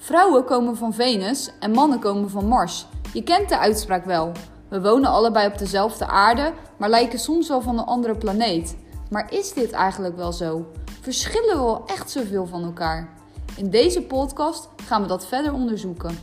Vrouwen komen van Venus en mannen komen van Mars. Je kent de uitspraak wel. We wonen allebei op dezelfde aarde, maar lijken soms wel van een andere planeet. Maar is dit eigenlijk wel zo? Verschillen we wel echt zoveel van elkaar? In deze podcast gaan we dat verder onderzoeken.